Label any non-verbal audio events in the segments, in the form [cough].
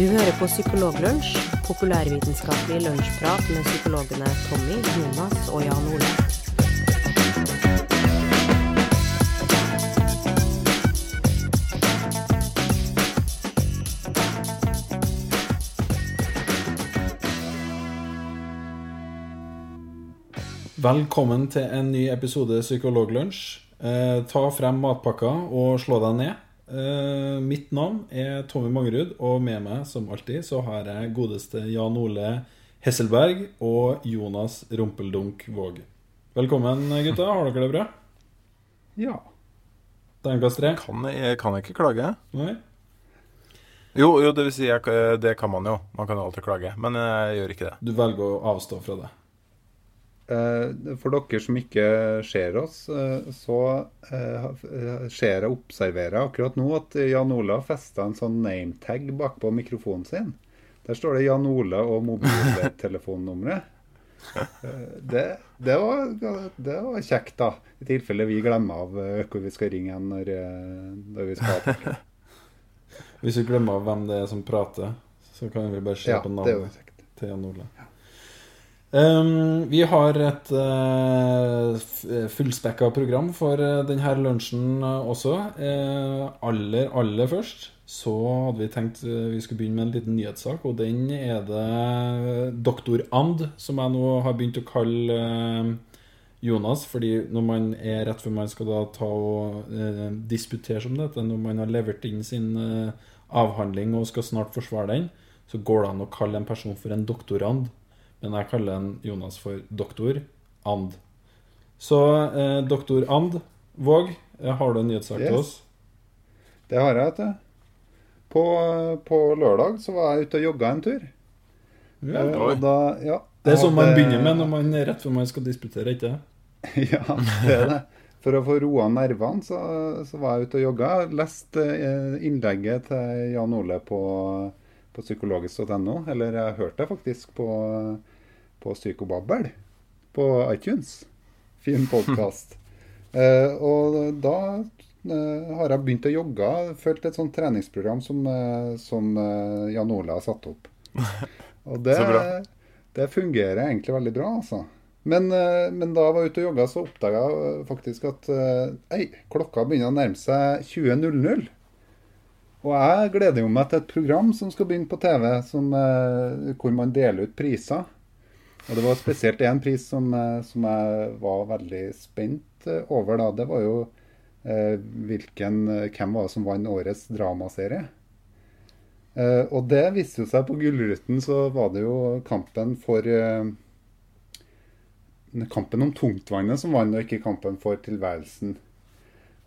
Du hører på Psykologlunsj, populærvitenskapelig lunsjprat med psykologene Tommy, Jonas og Jan Ole. Velkommen til en ny episode Psykologlunsj. Eh, ta frem matpakka og slå deg ned. Eh, mitt navn er Tommy Mangerud, og med meg som alltid så har jeg godeste Jan Ole Hesselberg og Jonas Rumpeldunk Våg. Velkommen, gutta. Har dere det bra? Ja. Terningkast tre? Kan jeg, kan ikke klage? Nei? Jo, jo, det vil si, jeg, det kan man jo. Man kan jo alltid klage. Men jeg gjør ikke det. Du velger å avstå fra det? Eh, For dere som ikke ser oss, eh, så eh, ser jeg observerer akkurat nå at Jan Ola festa en sånn nametag bakpå mikrofonen sin. Der står det Jan Ola og mobiltelefonnummeret. [laughs] Det, det, var, det var kjekt, da. I tilfelle vi glemmer av hvor vi skal ringe hen når, når vi skal ha [laughs] Hvis vi glemmer av hvem det er som prater, så kan vi bare se Ja, på navnet til Jan Ole. Um, vi har et uh, fullspekka program for uh, denne lunsjen uh, også. Aller, aller først så hadde vi tenkt vi skulle begynne med en liten nyhetssak, og den er det doktor And, som jeg nå har begynt å kalle Jonas, fordi når man er rett før man skal da ta og disputere som dette, når man har levert inn sin avhandling og skal snart forsvare den, så går det an å kalle en person for en doktorand. Men jeg kaller en Jonas for doktor And. Så eh, doktor And Våg, eh, har du en nyhetssak til oss? Det har jeg, vet du. På, på lørdag så var jeg ute og jogga en tur. Ja. Eh, og da, ja, Det er sånn man begynner med når man er rett før man skal disputere, ikke? [laughs] Ja, det er det. For å få roa nervene, så, så var jeg ute og jogga. Leste eh, innlegget til Jan Ole på, på psykologisk.no. Eller jeg hørte det faktisk på, på Psykobabbel på iTunes. Fin podkast. [laughs] eh, og da eh, har jeg begynt å jogge. Fulgt et sånt treningsprogram som, eh, som eh, Jan Ola har satt opp. [laughs] Og det, det fungerer egentlig veldig bra, altså. Men, eh, men da jeg var ute og jogga, så oppdaga jeg faktisk at eh, ei, klokka begynner å nærme seg 20.00. Og jeg gleder jo meg til et program som skal begynne på TV, som, eh, hvor man deler ut priser. Og det var spesielt én pris som, eh, som jeg var veldig spent eh, over. da. Det var jo eh, hvilken, eh, hvem var det som vant årets dramaserie. Eh, og det viste jo seg på Gullruten, så var det jo kampen for Kampen om tungtvannet som vant, og ikke kampen for tilværelsen.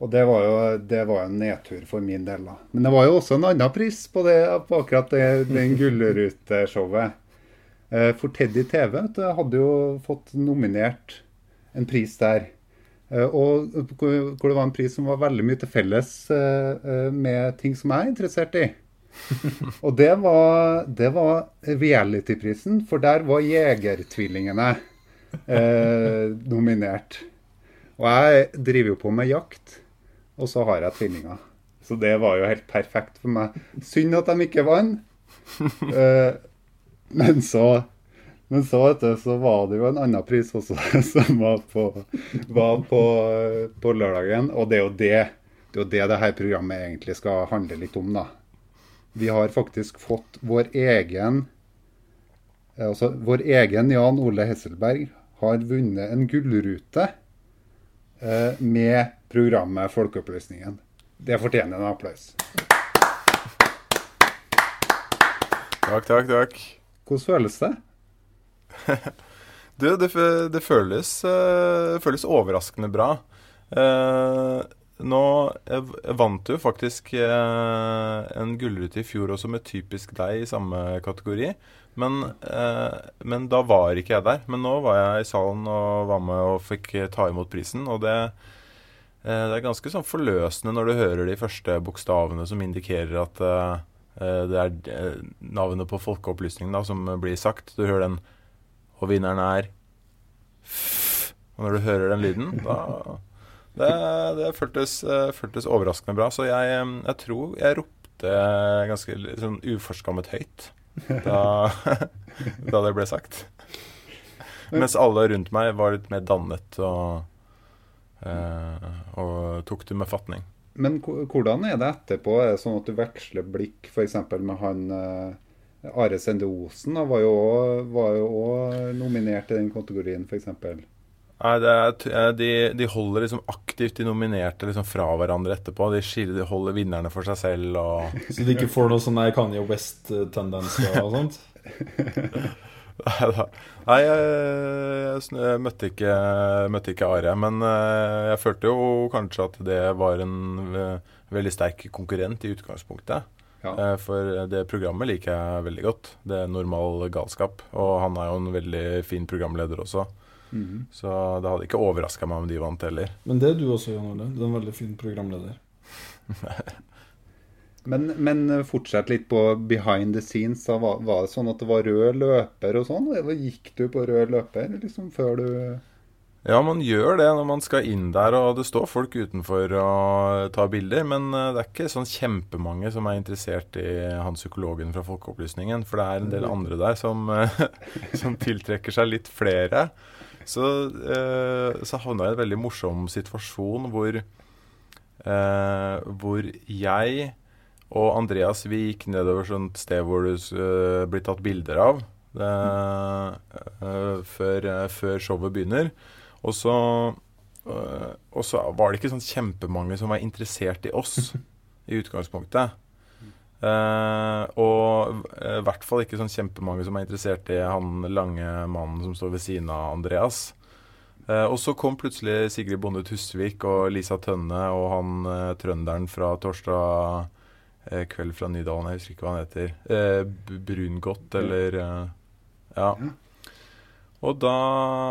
Og det var jo det var en nedtur for min del, da. Men det var jo også en annen pris på, det, på akkurat det, den [laughs] Gullruteshowet. Eh, For Teddy TV du, hadde jo fått nominert en pris der. Eh, Og hvor det var en pris som var veldig mye til felles eh, med ting som jeg er interessert i. [laughs] Og det var, det var reality-prisen, for der var Jegertvillingene eh, [laughs] nominert. Og jeg driver jo på med jakt, og så har jeg tvillinger. Så det var jo helt perfekt for meg. Synd at de ikke vant. uh, [laughs] men så men så, vet du, så var det jo en annen pris også [laughs] som var på, var på, på lørdagen. Og det er jo det det er jo det det her programmet egentlig skal handle litt om, da. Vi har faktisk fått vår egen eh, Altså vår egen Jan Ole Hesselberg har vunnet en gullrute med programmet Folkeopplysningen. Det fortjener en applaus. Takk, takk, takk. Hvordan føles det? [laughs] Du, det, det føles, uh, føles overraskende bra. Uh, nå Jeg vant du faktisk uh, en gullrute i fjor også med typisk deg i samme kategori. Men, eh, men da var ikke jeg der. Men nå var jeg i salen og var med og fikk eh, ta imot prisen. Og det, eh, det er ganske sånn forløsende når du hører de første bokstavene som indikerer at eh, eh, det er eh, navnet på folkeopplysningen da, som blir sagt. Du hører den og vinneren er. Og når du hører den lyden, da Det, det føltes, føltes overraskende bra. Så jeg, jeg tror jeg ropte ganske sånn uforskammet høyt da, [laughs] da det ble sagt. Mens alle rundt meg var litt mer dannet og, eh, og tok det med fatning. Men hvordan er det etterpå? Er det sånn at du veksler blikk f.eks. med han eh, Are Sende Osen? Han var jo òg nominert i den kategorien, f.eks. Nei, er, de, de, holder liksom aktivt de nominerte liksom fra hverandre etterpå. De, skiller, de holder vinnerne for seg selv. Og... Så de ikke får noe sånn Kanye West-tendenser og [laughs] sånt? Nei da. Nei, jeg, jeg, jeg møtte, ikke, møtte, ikke, Are. Men eh, jeg følte jo kanskje at det var en veldig sterk konkurrent i utgangspunktet. Ja. Eh, for det programmet liker jeg veldig godt. Det er normal galskap. Og han er jo en veldig fin programleder også. Mm. Så det hadde ikke overraska meg om de vant heller. Men det er du også, Jan Ole. Du er en veldig fin programleder. [laughs] men, men fortsett litt på behind the scenes. Da. Var, var, det sånn at det var rød løper og sånn? Gikk du på rød løper liksom før du ja, man gjør det når man skal inn der, og det står folk utenfor og tar bilder. Men eh, det er ikke sånn kjempemange som er interessert i han psykologen fra Folkeopplysningen. For det er en del andre der som, [laughs] som tiltrekker seg litt flere. Så, eh, så havna jeg i en veldig morsom situasjon hvor, eh, hvor jeg og Andreas vi gikk nedover et sted hvor det uh, blir tatt bilder av det, uh, før, uh, før, showet begynner. Og så, og så var det ikke sånn kjempemange som var interessert i oss i utgangspunktet. Uh, og i uh, hvert fall ikke sånn kjempemange som er interessert i han lange mannen som står ved siden av Andreas. Uh, og så kom plutselig Sigrid Bonde Tusvik og Lisa Tønne og han trønderen fra torsdag kveld fra Nydalen, jeg husker ikke hva han heter. Brungot, eller Ja. Og da,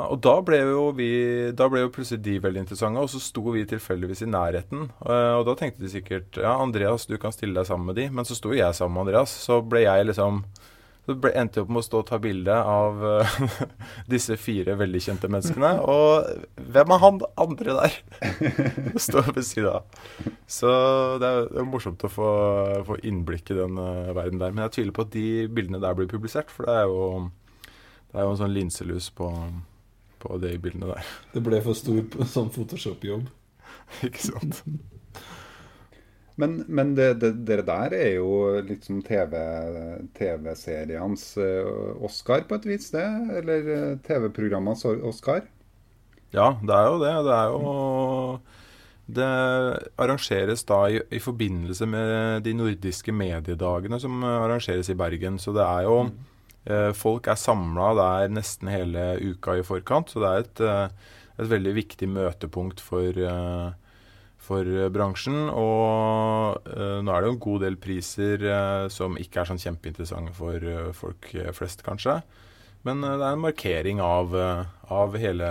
og da, ble jo vi Da ble jo plutselig de veldig interessante, og så sto vi tilfeldigvis i nærheten. Uh, og da tenkte de sikkert Ja, Andreas, du kan stille deg sammen med de. Men så sto jeg sammen med Andreas. Så ble jeg liksom Så ble, endte jeg opp med å stå og ta bilde av uh, [laughs] disse fire veldig kjente menneskene. Og hvem er han andre der? [laughs] Står ved siden av. Så det er, det er morsomt å få, få innblikk i den uh, verden der. Men jeg tviler på at de bildene der blir publisert, for det er jo det er jo en sånn linselus på, på de bildene der. [laughs] Det ble for stor sånn Photoshop-jobb. Ikke sant. [laughs] Men, men det, det, dere der er jo liksom TV-serienes TV uh, Oscar på et vis, det? Eller uh, TV-programmenes Oscar? Ja, det er jo det. Det er jo Det arrangeres da i, i forbindelse med de nordiske mediedagene som arrangeres i Bergen. Så det er jo mm Eh, folk er samla der nesten hele uka i forkant, så det er et, eh, et veldig viktig møtepunkt for, eh, for bransjen. Og nå er det jo en god del priser som ikke er sånn kjempeinteressante for folk flest, kanskje. Men det er en markering av, av hele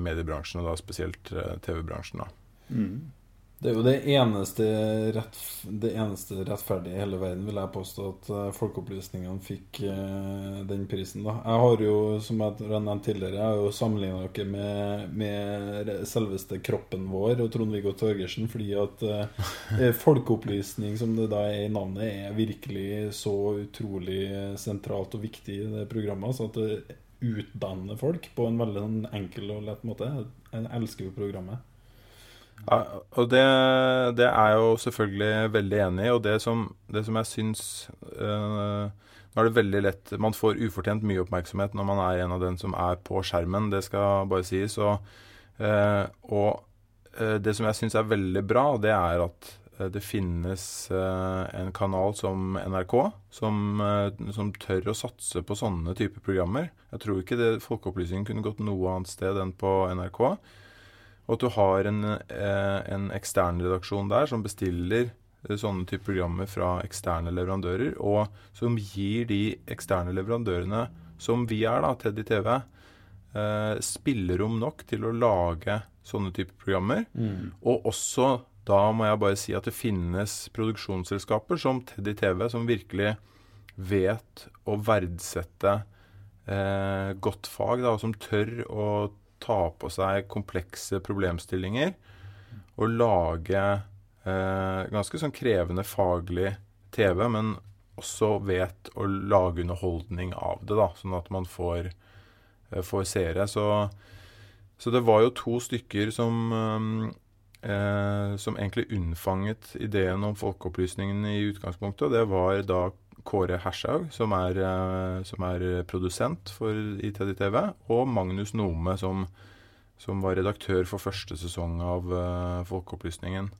mediebransjen, og da spesielt TV-bransjen. da. Mm. Det er jo det eneste, rett, det eneste rettferdige i hele verden, vil jeg påstå, at uh, Folkeopplysningene fikk eh, den prisen. da. Jeg har jo, som jeg har nevnt tidligere, jeg har jo sammenligna dere med, med, selveste kroppen vår og Trond-Viggo Torgersen, fordi at eh, [laughs] folkeopplysning, som det da er i navnet, er virkelig så utrolig sentralt og viktig i det programmet. så at det utdanner folk på en veldig sånn enkel og lett måte. Jeg elsker jo programmet. Ja, og det, det, er jeg jo selvfølgelig veldig enig i. Og det som, det som jeg syns øh, Nå er det veldig lett Man får ufortjent mye oppmerksomhet når man er en av den som er på skjermen. Det skal bare sies. Og, øh, og øh, det som jeg syns er veldig bra, det er at det finnes en kanal som NRK som, som, tør å satse på sånne typer programmer. Jeg tror ikke det Folkeopplysningen kunne gått noe annet sted enn på NRK. Og at du har en, eh, en ekstern redaksjon der som bestiller eh, sånne type programmer fra eksterne leverandører, og som gir de eksterne leverandørene, som vi er, da, Teddy TV, eh, spillerom nok til å lage sånne type programmer. Mm. Og også, da må jeg bare si at det finnes produksjonsselskaper som Teddy TV, som virkelig vet å verdsette eh, godt fag, da, og som tør å ta på seg komplekse problemstillinger og lage eh, ganske sånn krevende faglig TV, men også vet å lage underholdning av det, da, sånn at man får, eh, får seere. Så, så, det var jo to stykker som eh, som egentlig unnfanget ideen om folkeopplysningen i utgangspunktet. og Det var da Kåre Hershaug, som er, eh, som er produsent for ITD-TV, og Magnus Nome, som, som, var redaktør for første sesong av uh, Folkeopplysningen.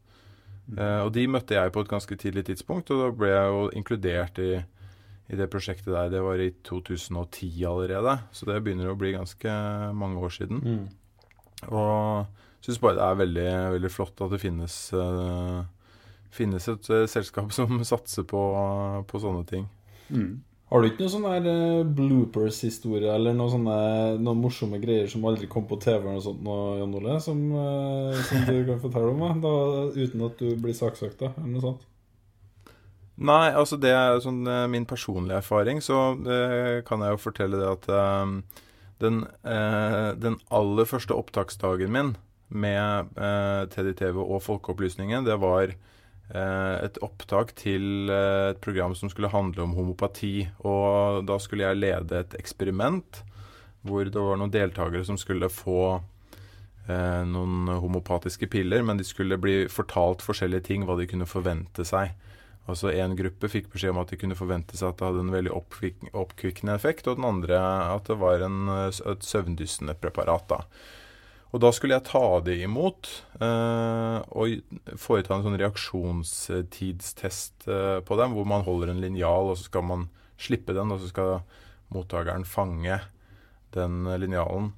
Uh, og de møtte jeg på et ganske tidlig tidspunkt, og da ble jeg jo inkludert i, i det prosjektet der. Det var i 2010 allerede, så det begynner å bli ganske mange år siden. Mm. Og syns bare det er veldig, veldig, flott at det finnes, uh, finnes et uh, selskap [laughs] som satser på, på sånne ting. Mm. Har du ikke noen sånne bloopers-historie eller noen sånne noen morsomme greier som aldri kom på TV, eller noe sånt, nå, Jan Ole, som, uh, som, du kan fortelle om? Da, uten at du blir saksøkt, eller noe sånt? Nei, altså det er sånn min personlige erfaring, så kan jeg jo fortelle det at den, den aller første opptaksdagen min med Teddy TDTV og Folkeopplysningen, det var eh, et opptak til eh, et program som skulle handle om homopati. Og da skulle jeg lede et eksperiment hvor det var noen deltakere som skulle få eh, noen homopatiske piller, men de skulle bli fortalt forskjellige ting, hva de kunne forvente seg. Altså En gruppe fikk beskjed om at de kunne forvente seg at det hadde en veldig oppkvikkende effekt, og den andre at det var en, et søvndyssende preparat. da. Og da skulle jeg ta det imot eh, og foreta en sånn reaksjonstidstest eh, på dem, hvor man holder en linjal, og så skal man slippe den, og så skal mottakeren fange den linjalen.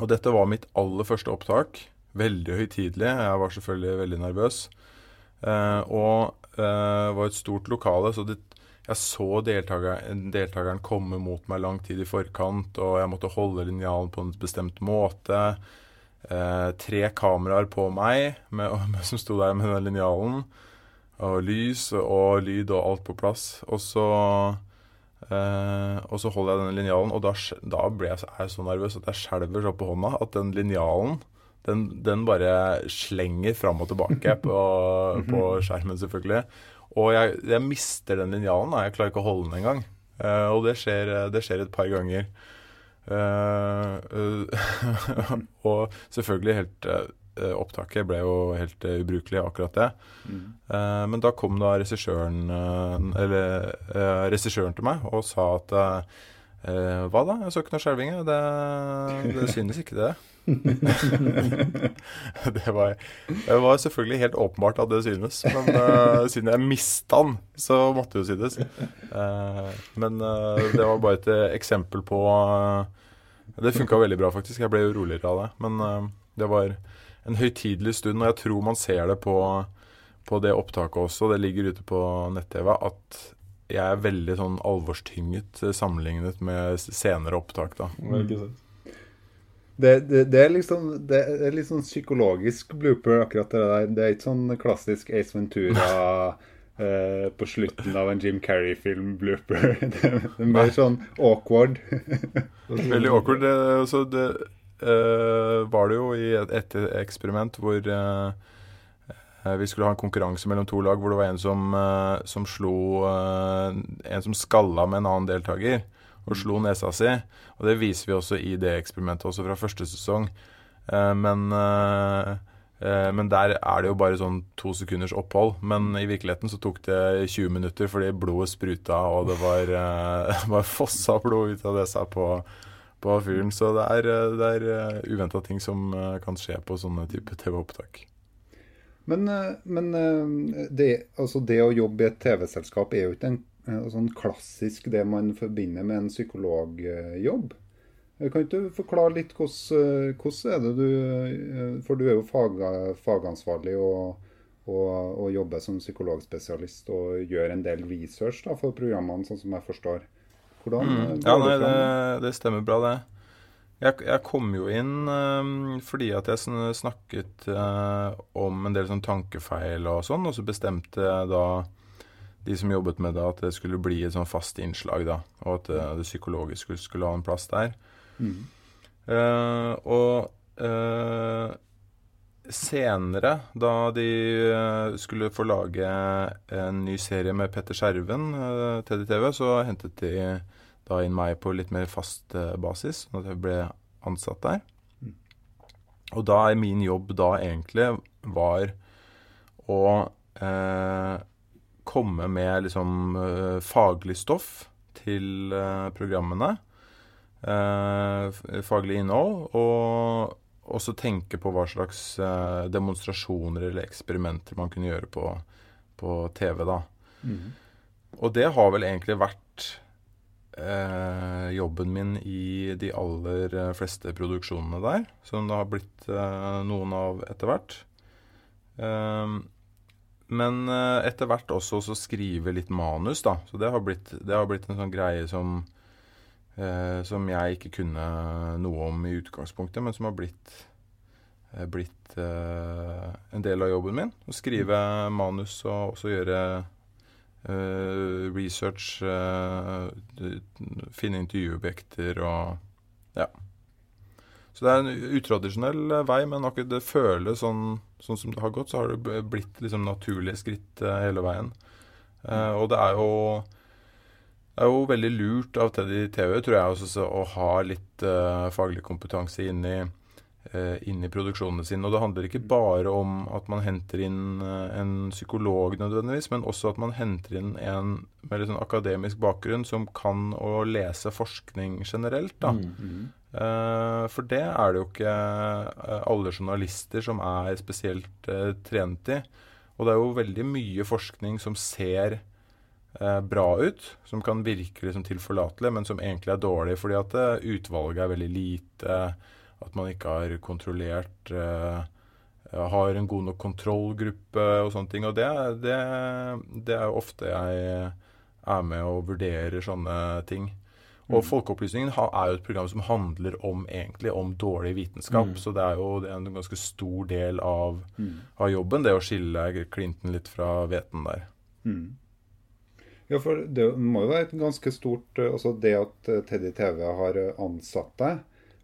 Og dette var mitt aller første opptak. Veldig høytidelig. Jeg var selvfølgelig veldig nervøs. Eh, og eh, var et stort lokale, så det jeg så deltakeren, komme mot meg lang tid i forkant, og jeg måtte holde linjalen på en bestemt måte. Eh, tre kameraer på meg med, [laughs] med, som sto der med den linjalen. Og lys og lyd og alt på plass. Og så, eh, og så holder jeg den linjalen, og da, da ble jeg, jeg så nervøs at jeg skjelver så på hånda at den linjalen den, den bare slenger fram og tilbake på, på skjermen, selvfølgelig. Og jeg, jeg mister den linjalen. Jeg klarer ikke å holde den engang. Uh, og det skjer, det skjer, et par ganger. Uh, uh, [laughs] og selvfølgelig helt Opptaket ble jo helt ubrukelig, akkurat det. Mm. men da kom da regissøren Eller regissøren til meg og sa at Hva da? Jeg så ikke noe skjelving. Det, det synes ikke det. [laughs] [laughs] det, var, det, var, selvfølgelig helt åpenbart at det synes, men uh, siden jeg mista den, så måtte det jo synes. Uh, men uh, det var bare et eksempel på Det funka veldig bra, faktisk. Jeg ble jo roligere av det. Men det var en høytidelig stund, og jeg tror man ser det på, på det opptaket også, det ligger ute på nett-TV, at jeg er veldig sånn alvorstynget sammenlignet med senere opptak. da. Mm. Det, det, det, er liksom, det er litt sånn psykologisk blooper, akkurat det der. Det er ikke sånn klassisk Ace Ventura [laughs] eh, på slutten av en Jim Carrey-film blooper. [laughs] Det, er mer sånn awkward. [laughs] Veldig awkward. Det, altså, det uh, var det jo i et, et eksperiment hvor uh, vi skulle ha en konkurranse mellom to lag hvor det var en som, uh, som slo En som skalla med en annen deltaker og slo nesa si. Og det viser vi også i det eksperimentet også fra første sesong. Uh, men, uh, uh, men der er det jo bare sånn to sekunders opphold. Men i virkeligheten så tok det 20 minutter fordi blodet spruta, og det var, [laughs] var fossa blod ut av nesa på, på fyren. Så det er, det er uventa ting som kan skje på sånne type TV-opptak. Men, men det, altså det, å jobbe i et TV-selskap er jo ikke en Eh, sånn klassisk det man forbinder med en psykologjobb. Eh, kan ikke du forklare litt hvordan, hvordan er det du For du er jo fag, fagansvarlig og, og, og, jobber som psykologspesialist og gjør en del research da, for programmene, sånn som jeg forstår. Hvordan mm. Ja, nei, det, det, stemmer bra, det. Jeg, jeg kom jo inn um, fordi at jeg snakket uh, om en del sånn tankefeil og sånn, og så bestemte jeg da de som jobbet med det, at det skulle bli et sånn fast innslag, da, og at det, eh, det psykologiske skulle, skulle, ha en plass der. Mm. Uh, og uh, senere, da de skulle få lage en ny serie med Petter Skjerven, uh, TDTV, så hentet de da inn meg på litt mer fast uh, basis, sånn at jeg ble ansatt der. Mm. Og da er min jobb da egentlig var å eh, komme med liksom eh, faglig stoff til eh, programmene. Eh, faglig innhold. Og også tenke på hva slags demonstrasjoner eller eksperimenter man kunne gjøre på, på TV, da. Mm. Og det har vel egentlig vært eh, jobben min i de aller fleste produksjonene der, som det har blitt eh, noen av etter hvert. Ehm, men eh, etter hvert også så skrive litt manus, da. Så det har blitt, det har blitt en sånn greie som eh, som jeg ikke kunne noe om i utgangspunktet, men som har blitt eh, blitt eh, en del av jobben min. Å skrive manus og også gjøre eh, research, eh, finne intervjuobjekter og ja. Så det er en utradisjonell eh, vei, men akkurat det føles sånn, sånn som det har gått, så har det blitt liksom naturlige skritt eh, hele veien. Eh, og det er jo det er jo veldig lurt av Teddy TV, tror jeg, også, å ha litt uh, faglig kompetanse inn i, inn i produksjonene sine. Og det handler ikke bare om at man henter inn eh, en psykolog nødvendigvis, men også at man henter inn en med litt sånn akademisk bakgrunn som kan å lese forskning generelt. da. Mm. Eh, for det er det jo ikke eh, alle journalister som er spesielt eh, trent i. Og det er jo veldig mye forskning som ser eh, bra ut, som kan virke liksom tilforlatelig, men som egentlig er dårlig fordi at eh, utvalget er veldig lite, at man ikke har kontrollert eh, har en god nok kontrollgruppe og sånne ting. Og det, det, det er ofte jeg er med og vurderer sånne ting. Og Mm. Folkeopplysningen er jo et program som handler om egentlig om dårlig vitenskap. Mm. Så det er jo en ganske stor del av, Mm. av jobben, det å skille klinten litt fra hveten der. Mm. Ja, for det må jo være et ganske stort eh, Altså det at eh, Teddy TV har ansatt deg,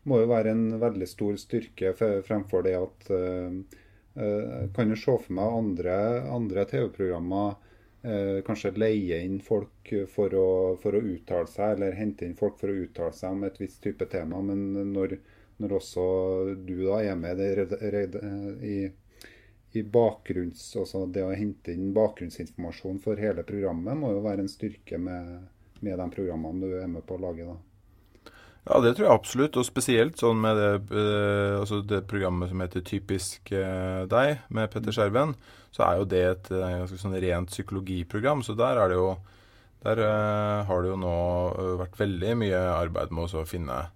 må jo være en veldig stor styrke fremfor det at eh, eh, Kan jo se for meg andre, andre TV-programmer eh, kanskje leie inn folk for å, for å uttale seg, eller hente inn folk for å uttale seg om et visst type tema. Men når, når også du da er med i i bakgrunns, altså det å hente inn bakgrunnsinformasjon for hele programmet må jo være en styrke med, med de programmene du er med på å lage. da. Ja, det tror jeg absolutt. Og spesielt sånn med det, eh, altså det programmet som heter Typisk eh, deg, med Petter Skjerven, så er jo det et eh, ganske sånn rent psykologiprogram. Så der er det jo Der har det jo nå vært veldig mye arbeid med å finne,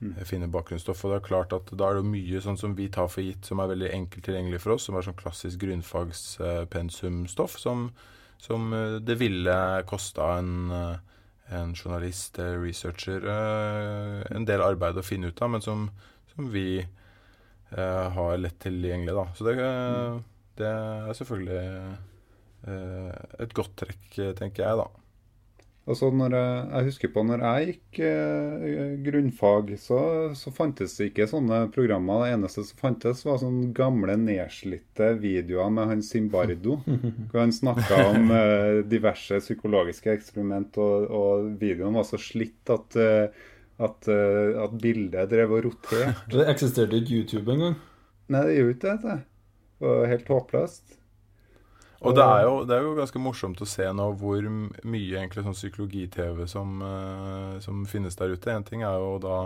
Mm. finne bakgrunnsstoff. Og det er klart at da er det mye sånn som vi tar for gitt, som er veldig enkelt tilgjengelig for oss, som er sånn klassisk grunnfagspensumstoff, som, som det ville kosta en en journalist, eh, researcher, eh, en del arbeid å finne ut av, men som, som vi eh, har lett tilgjengelig. Da. Så det, eh, det er selvfølgelig et godt trekk, tenker jeg, da. Altså når jeg, jeg husker på når jeg gikk eh, grunnfag, så, så fantes det ikke sånne programmer. Det eneste som fantes, var sånne gamle, nedslitte videoer med han Simbardo. [laughs] Hvor han snakka om eh, diverse psykologiske eksperiment, og, og videoen var så slitt at, eh, at, eh, at bildet drev og roterte. [laughs] Det eksisterte ikke YouTube engang. Nei, det gjør ikke det. Det var helt håpløst. Og det er, jo, det er jo ganske morsomt å se nå hvor mye egentlig sånn psykologi-TV som, eh, som finnes der ute. En ting er jo da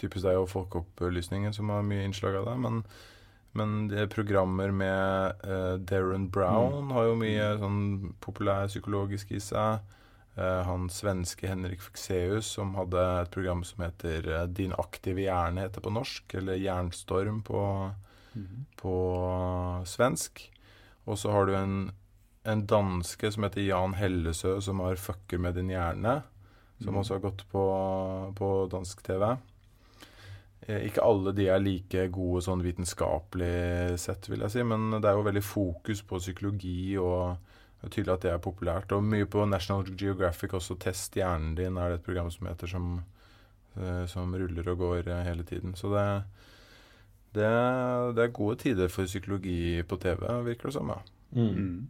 typisk det er jo Folkeopplysningen som har mye innslag av det, men, men det er programmer med uh, Darren Brown har jo mye sånn populær psykologisk i seg. Uh, han svenske Henrik Fexeus som hadde et program som heter uh, Din aktive hjerne, heter på norsk, eller Jernstorm på, på svensk. Og så har du en, en danske som heter Jan Hellesø, som har 'Fucker med din hjerne', som også har gått på, på dansk TV. Eh, Ikke alle de er like gode sånn vitenskapelig sett, vil jeg si, men det er jo veldig fokus på psykologi, og det er tydelig at det er populært. Og mye på National Geographic også. 'Test hjernen din' er det et program som heter, som, eh, som ruller og går eh, hele tiden. Så det, Det, det er gode tider for psykologi på TV, virker det som. ja. Mm.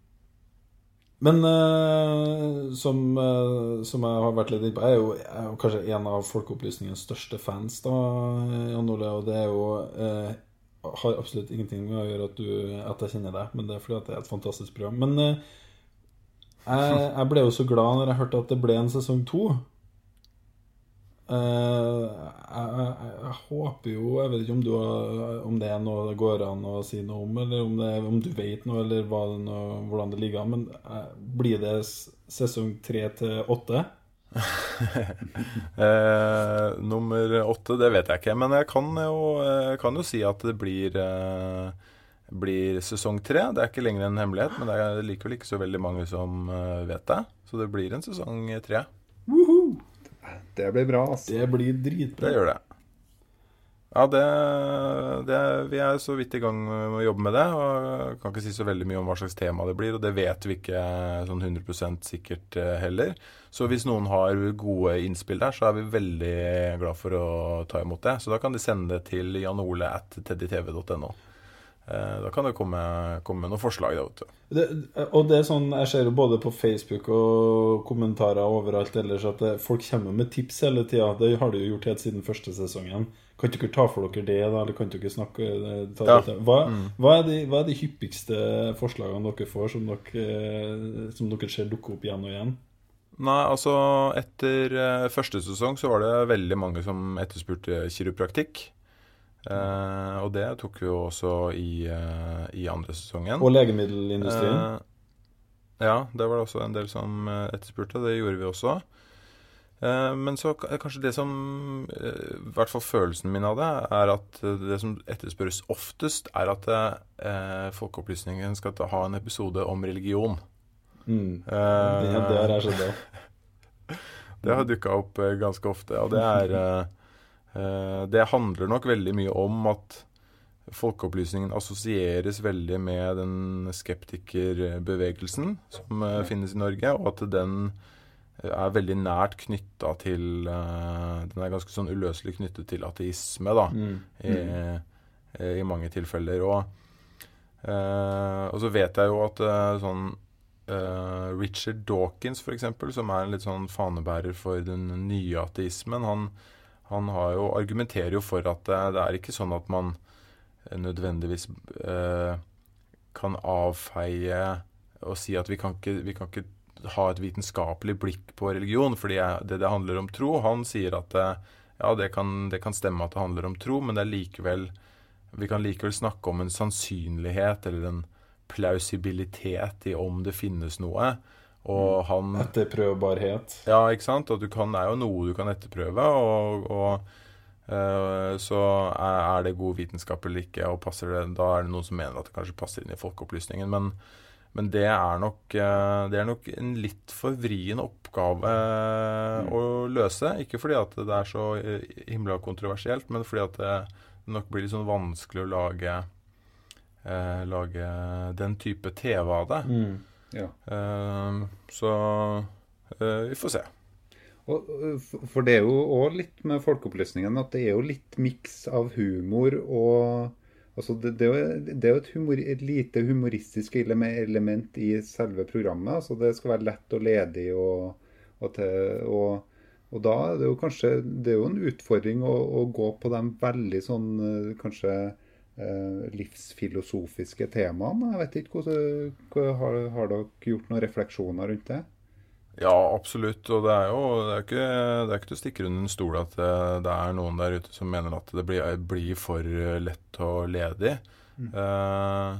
Men uh, som, uh, som jeg har vært litt inne på, jeg er jo, jeg er jo kanskje en av Folkeopplysningens største fans, da, Jan Ole. Og det er jo uh, Har absolutt ingenting med å gjøre at, du, at jeg kjenner deg, men det er fordi at det er et fantastisk program. Men eh, jeg, jeg ble jo så glad når jeg hørte at det ble en sesong to. Eh, jeg, jeg, jeg håper jo Jeg vet ikke om, du har, om det er noe det går an å si noe om, eller om, det, om du vet noe, eller hva det noe, hvordan det ligger an. Men eh, blir det sesong tre til åtte? [laughs] Eh, nummer åtte, det vet jeg ikke. Men jeg kan jo, jeg kan jo si at det blir, eh, blir sesong tre. Det er ikke lenger en hemmelighet, men det er likevel ikke så veldig mange som vet det. Så det blir en sesong tre. Det blir bra, altså. Det blir dritbra. Det gjør det. Ja, det, det Vi er så vidt i gang med å jobbe med det. og Kan ikke si så veldig mye om hva slags tema det blir, og det vet vi ikke sånn 100 sikkert eh, heller. Så hvis noen har gode innspill der, så er vi veldig glad for å ta imot det. Så da kan de sende det til janole at teddytv.no. Eh, Da kan det komme, komme noen forslag. Da, vet du. Det, og det er sånn, Jeg ser jo både på Facebook og kommentarer overalt ellers at det, folk kommer med tips hele tida. Det har de jo gjort helt siden første sesongen. Kan ikke dere ta for dere det, da? Eller kan dere snakke eh, ta Ja. Hva, hva, er de, hva er de hyppigste forslagene dere får, som dere, eh, som dere ser dukke opp igjen og igjen? Nei, altså etter eh, første sesong så var det veldig mange som etterspurte kiropraktikk. Eh, og det tok vi jo også i, eh, i andre sesongen. Og legemiddelindustrien? Eh, ja, det var det også en del som etterspurte. Det gjorde vi også. Eh, men så kanskje det som I hvert fall følelsen min av det, er at det som etterspørres oftest, er at eh, Folkeopplysningen skal ta- ha en episode om religion. Mm. Eh, Ja, det har jeg skjønt. Det har dukka opp ganske ofte, og det er Det handler nok veldig mye om at folkeopplysningen assosieres veldig med den skeptikerbevegelsen som eh, finnes i Norge, og at den eh, er veldig nært knytta til eh, Den er ganske sånn uløselig knyttet til ateisme, da, Mm. i, eh, i mange tilfeller. Og, eh, og så vet jeg jo at eh, sånn eh, Richard Dawkins, f.eks., som er en litt sånn fanebærer for den nye ateismen, han, han jo, argumenterer jo for at det, det er ikke sånn at man eh, nødvendigvis eh, kan avfeie og si at vi kan ikke, vi kan ikke ha et vitenskapelig blikk på religion, fordi det, det handler om tro. Han sier at eh, ja, det kan, det kan stemme at det handler om tro, men det er likevel vi kan likevel snakke om en sannsynlighet eller en plausibilitet i om det finnes noe. Og han Etterprøvbarhet. Ja, ikke sant? Og du kan, det er jo noe du kan etterprøve. Og, og uh, så er, er det god vitenskap eller ikke, og passer det, da er det noen som mener at det kanskje passer inn i folkeopplysningen. Men, men det, er nok, uh, det er nok en litt for vrien oppgave mm. å løse. Ikke fordi at det er så eh, himla kontroversielt, men fordi at det nok blir litt sånn vanskelig å lage, uh, lage den type TV av det. Mm. Ja. Uh, så uh, vi får se. Og, uh, for det er jo òg litt med folkeopplysningen at det er jo litt miks av humor og Altså det, det, er jo- et, humor, et lite humoristisk element i selve programmet. altså Det skal være lett og ledig. Og, og, til, og, og da er det jo kanskje Det er jo en utfordring å, å gå på de veldig sånn eh, kanskje eh, livsfilosofiske temaene. Jeg vet ikke hvordan, har, har dere gjort noen refleksjoner rundt det? Ja, absolutt. Og det er jo det er ikke, det er ikke til å stikke under en stol at det, det er noen der ute som mener at det blir, blir for eh, lett og ledig. Eh,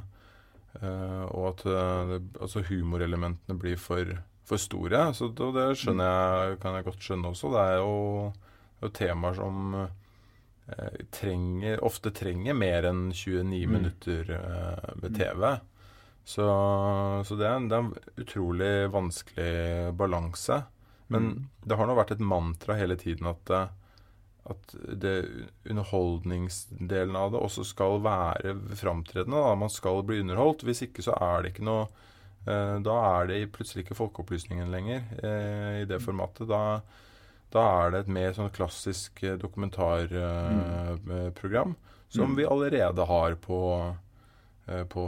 eh, og at eh, det, altså humorelementene blir for, for store. Så det, det skjønner jeg, kan jeg godt skjønne også. Det er jo, jo temaer som eh, trenger, ofte trenger mer enn 29 minutter eh, ved TV. Så, så det, er, en- det er en utrolig vanskelig balanse. Men det har nå vært et mantra hele tiden at, at det underholdningsdelen av det også skal være framtredende. Da. Man skal bli underholdt. Hvis ikke så er det ikke noe eh, Da er det plutselig ikke Folkeopplysningen lenger eh, i det formatet. Da, Da er det et mer sånn klassisk dokumentarprogram dokumentarprogram som Mm. vi allerede har på, eh, på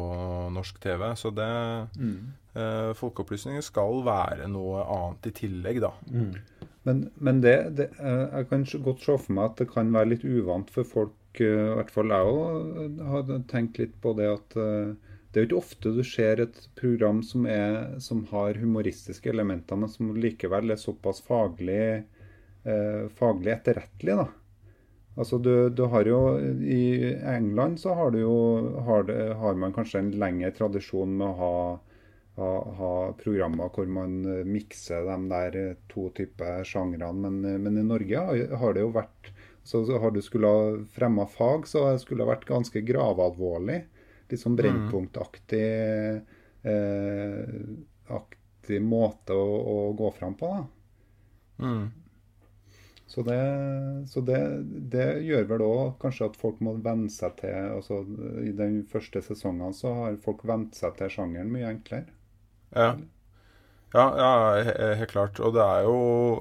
norsk TV. Så det Mm. eh, Folkeopplysningen skal være noe annet i tillegg, da. Mm. Men, men det, det eh, Jeg kan godt se for meg at det kan være litt uvant for folk. eh, I hvert fall jeg òg har tenkt litt på det at eh, det er jo ikke ofte du ser et program som, er, som har humoristiske elementer, men som likevel er såpass faglig, eh, faglig etterrettelig. da. Altså du, du har jo I England så har, du jo, har, det, har man kanskje en lengre tradisjon med å ha ha, ha programmer hvor man eh, mikser de der eh, to typer sjangrene. Men, eh, men i Norge har, det jo vært så, Har du skulle ha fremma fag, så skulle det vært ganske gravalvorlig. Litt sånn brennpunktaktig eh, aktig måte å, å gå fram på. da. Mm. Så det, så det, det gjør vel òg kanskje at folk må venne seg til altså I de første sesongene så har folk vent seg til sjangeren mye enklere. Ja. Ja, ja, helt klart. Og det er jo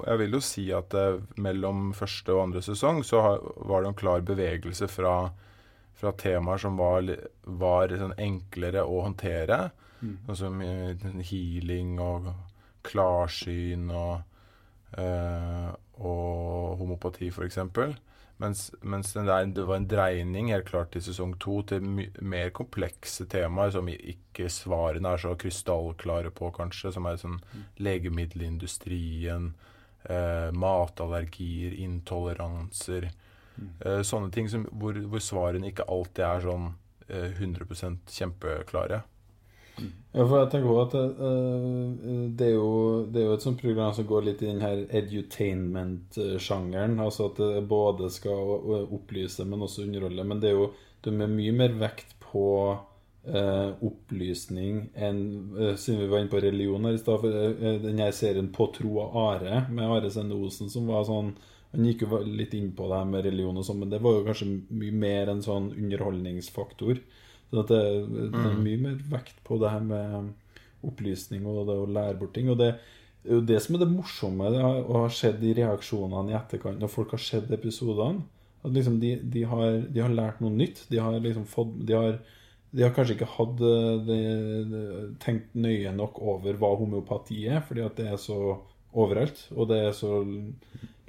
Jeg vil jo si at det, mellom første og andre sesong så har, var det en klar bevegelse fra, fra temaer som var, var sånn enklere å håndtere. Sånn som eh, healing og klarsyn og, eh, og homopati, f.eks. Mens, mens der, det var en dreining helt klart i sesong to til mer komplekse temaer som ikke svarene er så krystallklare på, kanskje. Som er sånn legemiddelindustrien, eh, matallergier, intoleranser. Eh, sånne ting som, hvor, hvor svarene ikke alltid er sånn eh, 100% kjempeklare. Ja, for jeg tenker også at eh, det, er jo, det er jo et sånt program som går litt i den her edutainment-sjangeren. Altså at det både skal opplyse, men også underholde. Men det er jo de er mye mer vekt på uh, opplysning enn uh, Siden vi var inne på religion her i stad. for, Den her serien På tro av are med Are Sende Osen, som var sånn Han gikk jo litt inn på det her med religion og sånn, men det var jo kanskje mye mer en sånn underholdningsfaktor. Så at det, det er mye mer vekt på det her med opplysning og det å lære bort ting. Og det er jo det som er det morsomme det har, og har skjedd i reaksjonene i etterkant når folk har sett episodene. At liksom de, de, har, de har lært noe nytt. De har liksom fått De har, de har kanskje ikke hatt de, det, det, tenkt nøye nok over hva homeopati er, fordi at det er så overalt, og det er så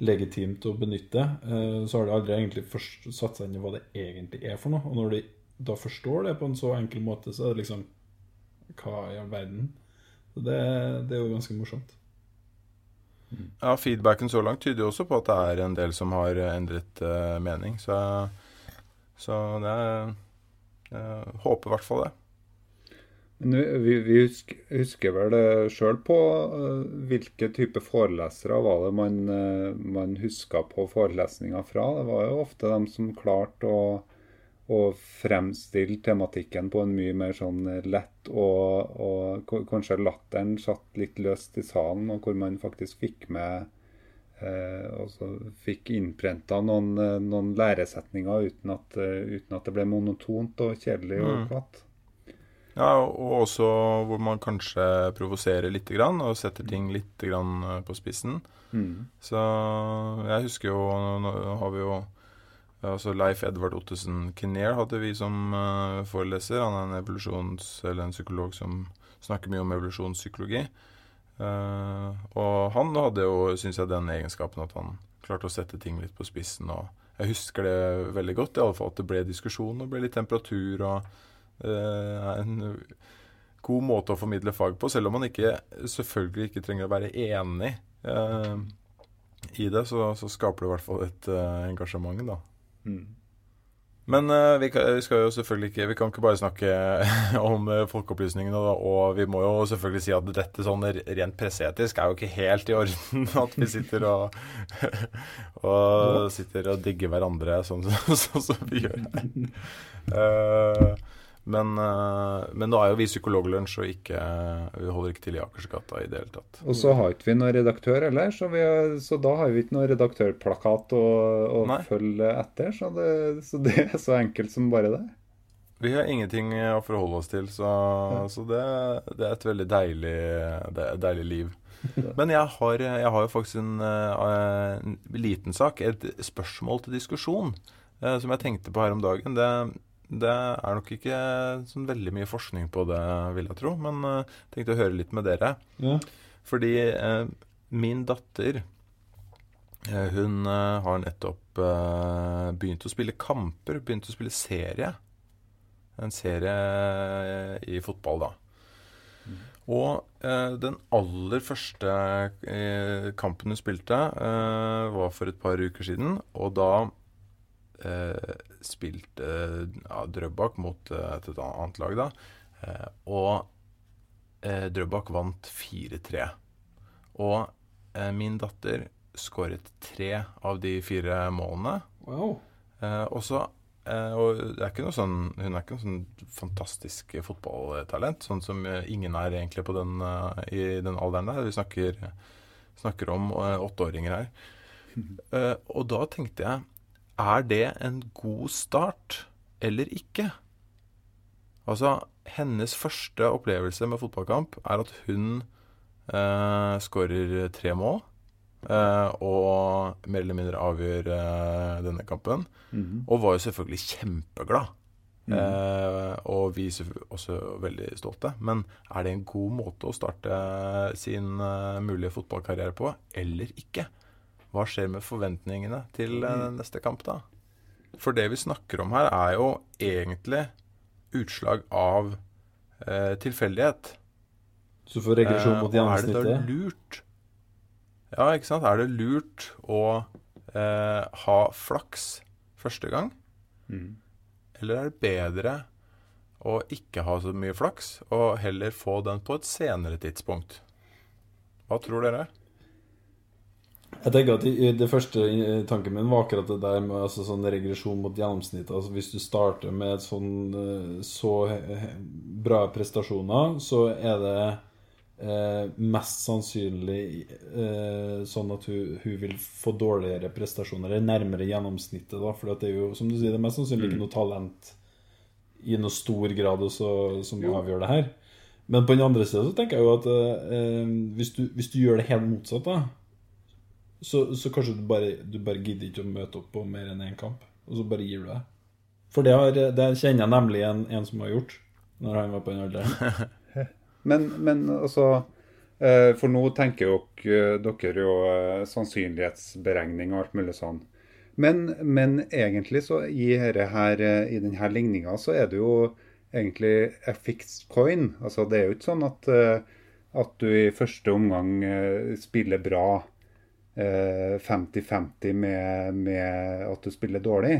legitimt å benytte. Eh, Så har de aldri egentlig først satt seg inn i hva det egentlig er for noe. Og når de da forstår det på en så enkel måte, så er det liksom Hva i all verden? Så det, det er jo ganske morsomt. Ja, Feedbacken så langt tyder jo også på at det er en del som har endret uh, mening. Så, så det er Jeg håper i hvert fall det. Men vi, vi, husker, husker vel det sjøl på uh, hvilke type forelesere var det man, uh, man huska på forelesninga fra. Det var jo ofte dem som klarte å, å fremstille tematikken på en mye mer sånn lett og, og kanskje latteren satt litt løst i salen, og hvor man faktisk fikk med eh, og fikk innprenta noen, eh, noen læresetninger uten at, eh, uten at det ble monotont og kjedelig og Mm. Ja, og også hvor man kanskje provoserer litt grann, og setter ting litt grann eh, på spissen. Mm. Så jeg husker jo Nå har vi jo altså Leif Edvard Ottesen Kinnear hadde vi som uh, foreleser. Han er en en psykolog som snakker mye om evolusjonspsykologi. Uh, og han hadde jo, syns jeg, den egenskapen at han klarte å sette ting litt på spissen. Og jeg husker det veldig godt, i alle fall at det ble diskusjon og ble litt temperatur. og uh, en god måte å formidle fag på, selv om man ikke selvfølgelig ikke trenger å være enig i det, så, så skaper det i hvert fall et engasjement, da. Mm. Men uh, vi, kan, vi skal jo selvfølgelig ikke Vi kan ikke bare snakke [laughs] om uh, folkeopplysningene, og vi må jo selvfølgelig si at dette sånn rent presseetisk er jo ikke helt i orden [laughs] at vi sitter og [laughs] og sitter og digger hverandre sånn sånn som vi gjør her. Eh, men, eh, men da er jo vi Psykologlunsj, og ikke, vi holder ikke til i Akersgata i det hele tatt. Og så har ikke vi noen redaktør heller, så, vi har, så da har vi ikke noen redaktørplakat å, å følge etter. Så det, så det er så enkelt som bare det. Vi har ingenting å forholde oss til, så, så det, det, er et veldig deilig, deilig liv. [laughs] Men jeg har, jeg har jo faktisk en, uh, en, liten sak, et spørsmål til diskusjon, uh, som jeg tenkte på her om dagen. Det, det, er nok ikke sånn veldig mye forskning på det, vil jeg tro, men jeg uh, tenkte å høre litt med dere. Ja. Fordi min datter hun har nettopp begynt å spille kamper, begynt å spille serie en serie i fotball, da. Mm. Og eh, den aller første eh, kampen hun spilte, eh, var for et par uker siden. Og da eh, spilte ja, Drøbak mot eh, et annet lag, da. Eh, og Drøbak vant 4-3. Og min datter skåret tre av de fire målene. Wow. og så og er sånn, hun er ikke noe sånn fantastisk fotballtalent, sånn som ingen er egentlig på den, i den alderen der. Vi snakker, snakker om åtteåringer her. [laughs] og da tenkte jeg Er det en god start eller ikke? Altså, hennes første opplevelse med fotballkamp er at hun eh, skårer tre mål. Eh, og mer eller mindre avgjør eh, denne kampen. Mm. Og var jo selvfølgelig kjempeglad. Mm og vi er også veldig stolte. Men er det en god måte å starte sin mulige fotballkarriere på, eller ikke? Hva skjer med forventningene til mm. neste kamp, da? For det vi snakker om her, er jo egentlig utslag av tilfeldighet. Så for regresjon mot gjennomsnittet? er det da lurt ja, ikke sant. Er det lurt å eh, ha flaks første gang? Mm. Eller er det bedre å ikke ha så mye flaks, og heller få den på et senere tidspunkt? Hva tror dere? Jeg tenker at Det første tanken min var akkurat det der med altså, sånn regresjon mot gjennomsnittet. Altså, hvis du starter med sånn, eh, så bra prestasjoner, så er det eh, mest sannsynlig eh, sånn at hun, hun, vil få dårligere prestasjoner, eller nærmere gjennomsnittet. da, For det er jo, som du sier, det er mest sannsynlig ikke mm. noe talent i noe stor grad også, som jo. avgjør det her. Men på den andre siden så tenker jeg jo at eh, hvis, du, hvis, du, gjør det helt motsatt, da, så, så kanskje du bare, du bare gidder ikke å møte opp på mer enn én kamp, og så bare gir du deg. For det, har, det kjenner jeg nemlig en, en som har gjort, når han var på den alderen. [laughs] Men, men altså eh, For nå tenker jo dere jo eh, sannsynlighetsberegning og alt mulig sånn. Men, men egentlig så i, her, eh, i denne ligninga så er det jo egentlig a fixed coin. Altså det er jo ikke sånn at, at du i første omgang spiller bra 50-50 med, med at du spiller dårlig.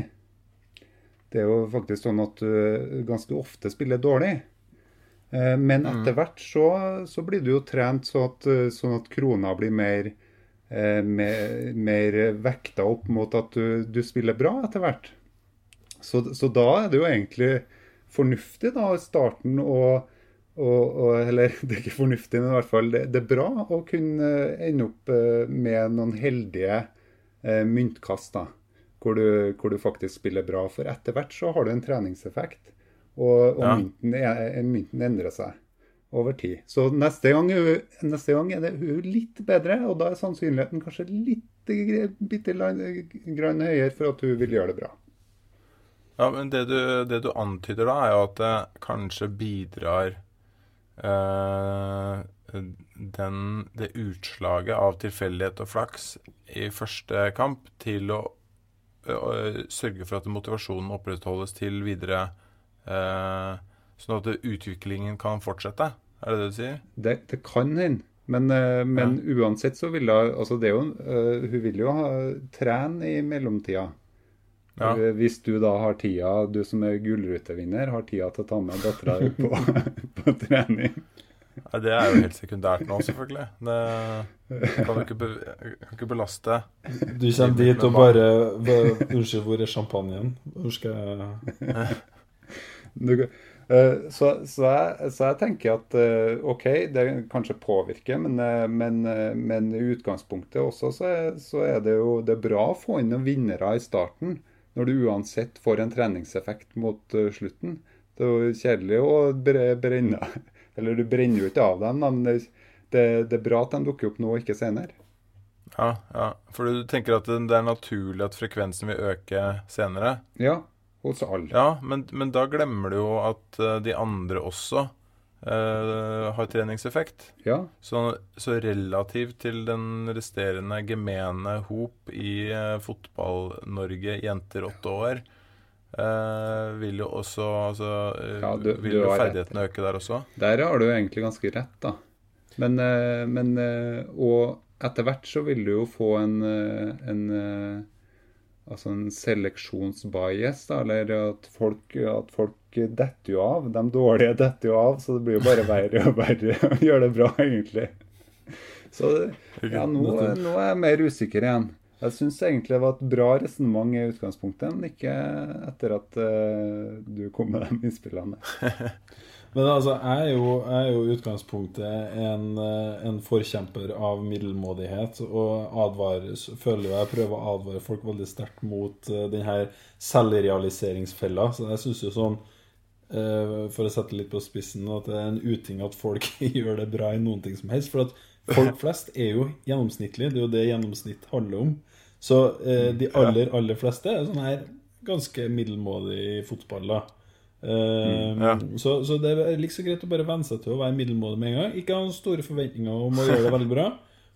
Det er jo faktisk sånn at du ganske ofte spiller dårlig. Eh, men mm. etter hvert så, så, blir du jo trent sånn at, eh, sånn at krona blir mer, eh, mer, mer vekta opp mot at du, du spiller bra etter hvert. Så, så, da er det jo egentlig fornuftig da i starten å Eller [laughs] det er ikke fornuftig, men i hvert fall det, det er bra å kunne ende opp med noen heldige myntkast. da, hvor du, hvor du faktisk spiller bra. For etter hvert så har du en treningseffekt. Og, og ja. mynten, er, mynten, endrer seg over tid. Så neste gang, neste gang er det hun litt bedre, og da er sannsynligheten kanskje litt bitte grann høyere for at hun vil gjøre det bra. Ja, men det du, det du antyder da, er jo at det kanskje bidrar eh, den, det utslaget av tilfeldighet og flaks i første kamp til å, å sørge for at motivasjonen opprettholdes til videre Eh, sånn at utviklingen kan fortsette? Er det det du sier? Det, det kan hende. Men, eh, men ja. uansett så vil hun altså det Hun vil jo ha, trene i mellomtida. Ja. Hvis du da har tida, du som er gullrutevinner, har tida til å ta med dattera di på, [laughs] på, trening. Nei, det er jo helt sekundært nå, selvfølgelig. Det kan jo ikke, be, kan ikke belaste. Du kommer dit og bare Unnskyld, hvor er champagnen? Hvor skal jeg du, uh, så, så, jeg, så, jeg, tenker at uh, OK, det kanskje påvirker, men, men, men, i utgangspunktet også så er, så er, det jo det er bra å få inn noen vinnere i starten. Når du uansett får en treningseffekt mot slutten. Det er jo kjedelig å bre- brenne [laughs] Eller du brenner jo ikke av dem, men det, det, det er bra at de dukker opp nå ikke senere. Ja, ja. For du tenker at det det er naturlig at frekvensen vil øke senere? Ja, hos alle. Ja, men, men da glemmer du jo at eh, de andre også eh, har treningseffekt. Ja, Så, så relativt til den resterende gemene hop i uh, Fotball-Norge, jenter åtte år, uh, vil jo også altså, Ja, du- Vil jo ferdighetene øke der også? Der har du egentlig ganske rett, da. Men, men Og etter hvert så vil du jo få en, en Altså en seleksjonsbias, da, eller at folk, at folk detter jo av. De dårlige detter jo av, så det blir jo bare verre og verre [laughs] å gjøre det bra, egentlig. Så ja, nå, nå er jeg mer usikker igjen. Jeg syns egentlig det var et bra resonnement i utgangspunktet, men ikke etter at uh, du kom med de innspillene. [laughs] Men altså, jeg er jo, jeg er jo utgangspunktet en, eh, en forkjemper av middelmådighet, og advarer, føler jo jeg prøver å advare folk veldig sterkt mot uh, den her selvrealiseringsfella. Så jeg syns jo sånn, eh, for å sette litt på spissen, at det er en uting at folk [laughs] gjør det bra i noen ting som helst. For at folk [laughs] flest er jo gjennomsnittlige, det er jo det gjennomsnitt handler om. Så eh, de aller, aller fleste er sånn her ganske middelmådig fotballer. fotball, da. Eh, ja. så, så det er like så greit å bare venne seg til å være middelmådig med en gang. Ikke ha store forventninger om å gjøre det veldig bra.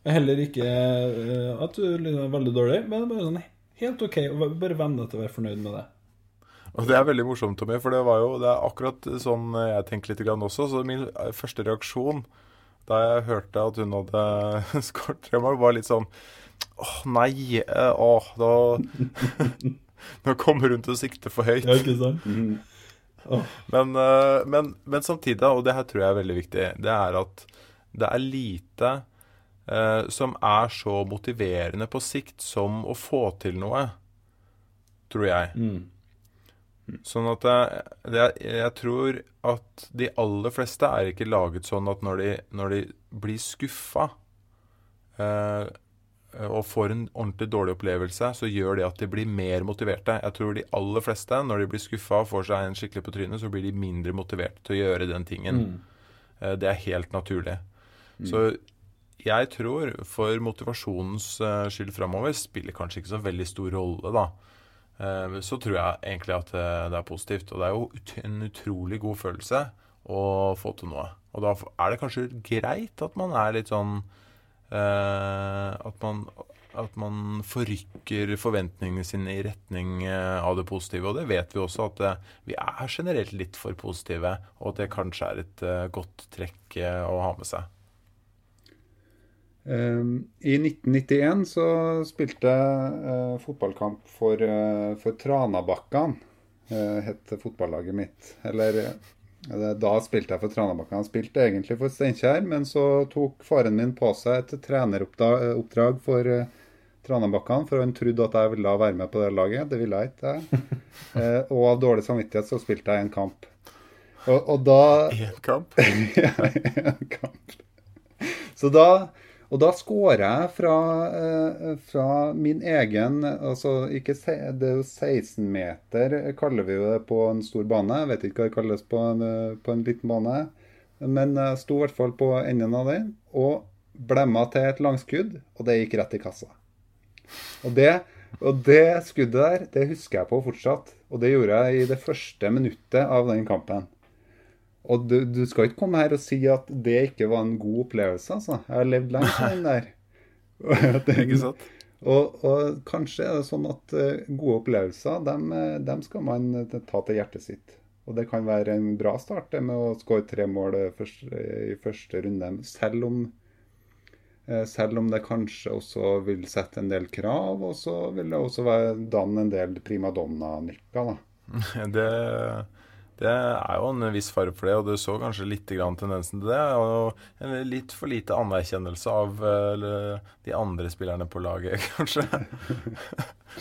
Heller ikke eh, at du er veldig dårlig, men bare sånn helt OK. Og bare venn deg til å være fornøyd med det. Og Det er veldig morsomt, Tommy, for det var jo det er akkurat sånn jeg tenker litt grann også. Så min første reaksjon da jeg hørte at hun hadde [laughs] skåret tre mål, var litt sånn Åh, nei. eh, Åh, da [laughs] Nå kommer hun til å sikte for høyt. Ja, ikke sant? Men, eh, men, men samtidig, og det her tror jeg er veldig viktig, det er at det er lite eh, som er så motiverende på sikt som å få til noe, tror jeg. Mm. Sånn at jeg, det, jeg tror at de aller fleste er ikke laget sånn at når de, når de blir skuffa eh, og får en ordentlig dårlig opplevelse, så gjør det at de blir mer motiverte. Jeg tror de aller fleste, når de blir skuffa og får seg en skikkelig på trynet, så blir de mindre motiverte til å gjøre den tingen. Mm. det er helt naturlig. Så jeg tror for motivasjonens eh, skyld framover spiller kanskje ikke så veldig stor rolle, da. Eh, så tror jeg egentlig at eh, det er positivt. Og det er jo en utrolig god følelse å få til noe. Og da er det kanskje greit at man er litt sånn eh, at, man, at man forrykker forventningene sine i retning eh, av det positive. Og det vet vi også, at eh, vi er generelt litt for positive, og at det kanskje er et eh, godt trekk eh, å ha med seg. Um, I 1991 så spilte jeg eh, fotballkamp for, for Tranabakkan, het fotballaget mitt. Eller eh, da spilte jeg for Tranabakken. Han spilte egentlig for Steinkjer, men så tok faren min på seg et treneroppdrag for Tranabakken, for han trodde at jeg ville være med på det laget. Det ville jeg ikke. jeg. [laughs] Eh, og av dårlig samvittighet så spilte jeg en kamp. Og, og da Én kamp. [laughs] ja, en kamp. Så da Og da scorer jeg fra, eh, fra min egen altså ikke, Det er jo 16 meter, kaller vi jo det på en stor bane. Jeg vet ikke hva det kalles på en, eh, på en liten bane. Men jeg sto i hvert fall på enden av den og blemma til et langskudd, og det gikk rett i kassa. Og det, og det skuddet der, det husker jeg på fortsatt. Og det gjorde jeg i det første minuttet av den kampen. Og du, du skal ikke komme her og si at det ikke var en god opplevelse, altså. Jeg har levd lenge med den der. det er [laughs] [laughs] Ikke sant? Og, og kanskje er det sånn at eh, gode opplevelser, dem, eh, dem skal man eh, ta til hjertet sitt. Og det kan være en bra start det med å skåre tre mål først, i første runde, selv om, selv om det kanskje også vil sette en del krav, og så vil det også være danne en del primadonna-nykker, da. [laughs] Det, det er jo en viss fare for det, og du så kanskje litt grann tendensen til det. Og en litt for lite anerkjennelse av de andre spillerne på laget, [laughs] kanskje.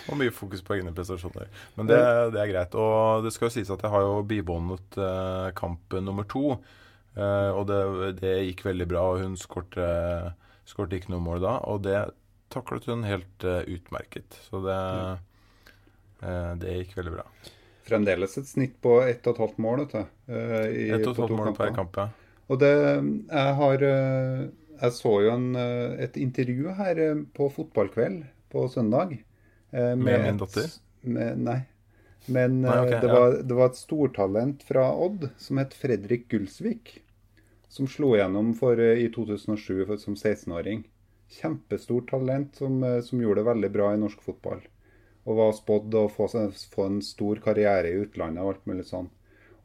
og mye fokus på egne prestasjoner. Men det, det er greit. Og det skal jo sies at jeg har jo bibåndet eh, kamp nummer to. Eh, og det, det gikk veldig bra, og hun skårte skårte ikke noe mål da. Og det taklet hun helt eh, utmerket. Så det, eh, det gikk veldig bra. Fremdeles et snitt på 1,5 mål. vet du. eh, i- et og et halvt mål per kamper. kamp, ja. Og det Jeg har eh, Jeg så jo en, eh, et intervju her eh, på fotballkveld på søndag. eh, Med min datter? Med, nei. Men Nei, okay, eh, det, ja. var, det var et stortalent fra Odd som het Fredrik Gulsvik. Som slo gjennom for, eh, i 2007 for, som 16-åring. Kjempestort talent som, eh, som gjorde det veldig bra i norsk fotball. Og var spådd å få, få en stor karriere i utlandet og alt mulig sånn.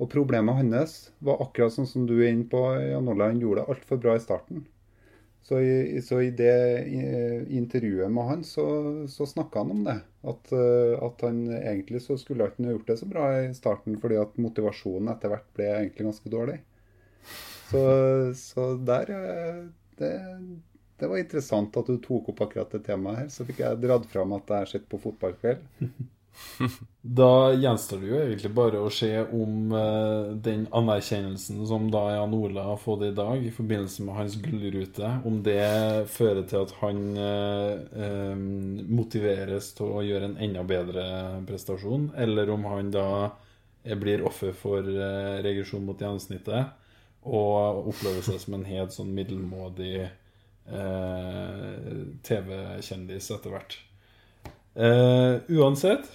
Og problemet hans var akkurat sånn som du er inne på, Jan Ola. Han gjorde det altfor bra i starten. Så i, så i det intervjuet med han, så, så snakka han om det. At, eh, at han egentlig så skulle han ha gjort det så bra i starten, fordi at motivasjonen etter hvert ble egentlig ganske dårlig. Så, så der eh, det, det var interessant at du tok opp akkurat det temaet her. Så fikk jeg dratt fram at jeg har sett på fotballkveld. [laughs] Da gjenstår det jo egentlig bare å se om eh, den anerkjennelsen som da Jan Ola har fått i dag i forbindelse med hans gullrute, om det fører til at han eh, eh, motiveres til å gjøre en enda bedre prestasjon, eller om han da eh, blir offer for eh, regresjon mot gjennomsnittet og opplever seg som en helt sånn middelmådig TV-kjendis etter hvert. Eh, uansett,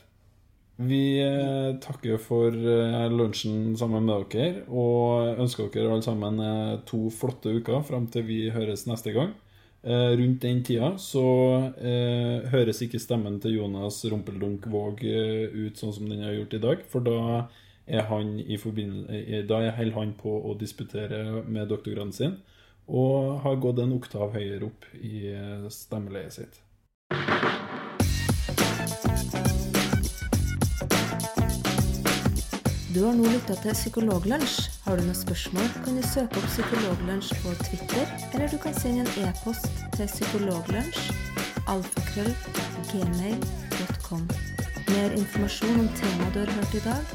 vi eh, takker for eh, lunsjen sammen med dere, og ønsker dere alle sammen eh, to flotte uker fram til vi høres neste gang. Eh, rundt den tida så eh, høres ikke stemmen til Jonas Rumpeldunk Våg eh, ut sånn som den har gjort i dag, for da er han i eh, Da holder han på å disputere med doktorgraden sin, og har gått en oktav høyere opp i eh, stemmeleiet sitt. Du har nå lytta til Psykologlunsj. Har du noen spørsmål, kan du søke opp Psykologlunsj på Twitter, eller du kan sende en e-post til psykologlunsj alfakrøll gmail.com. Mer informasjon om temaet du har hørt i dag,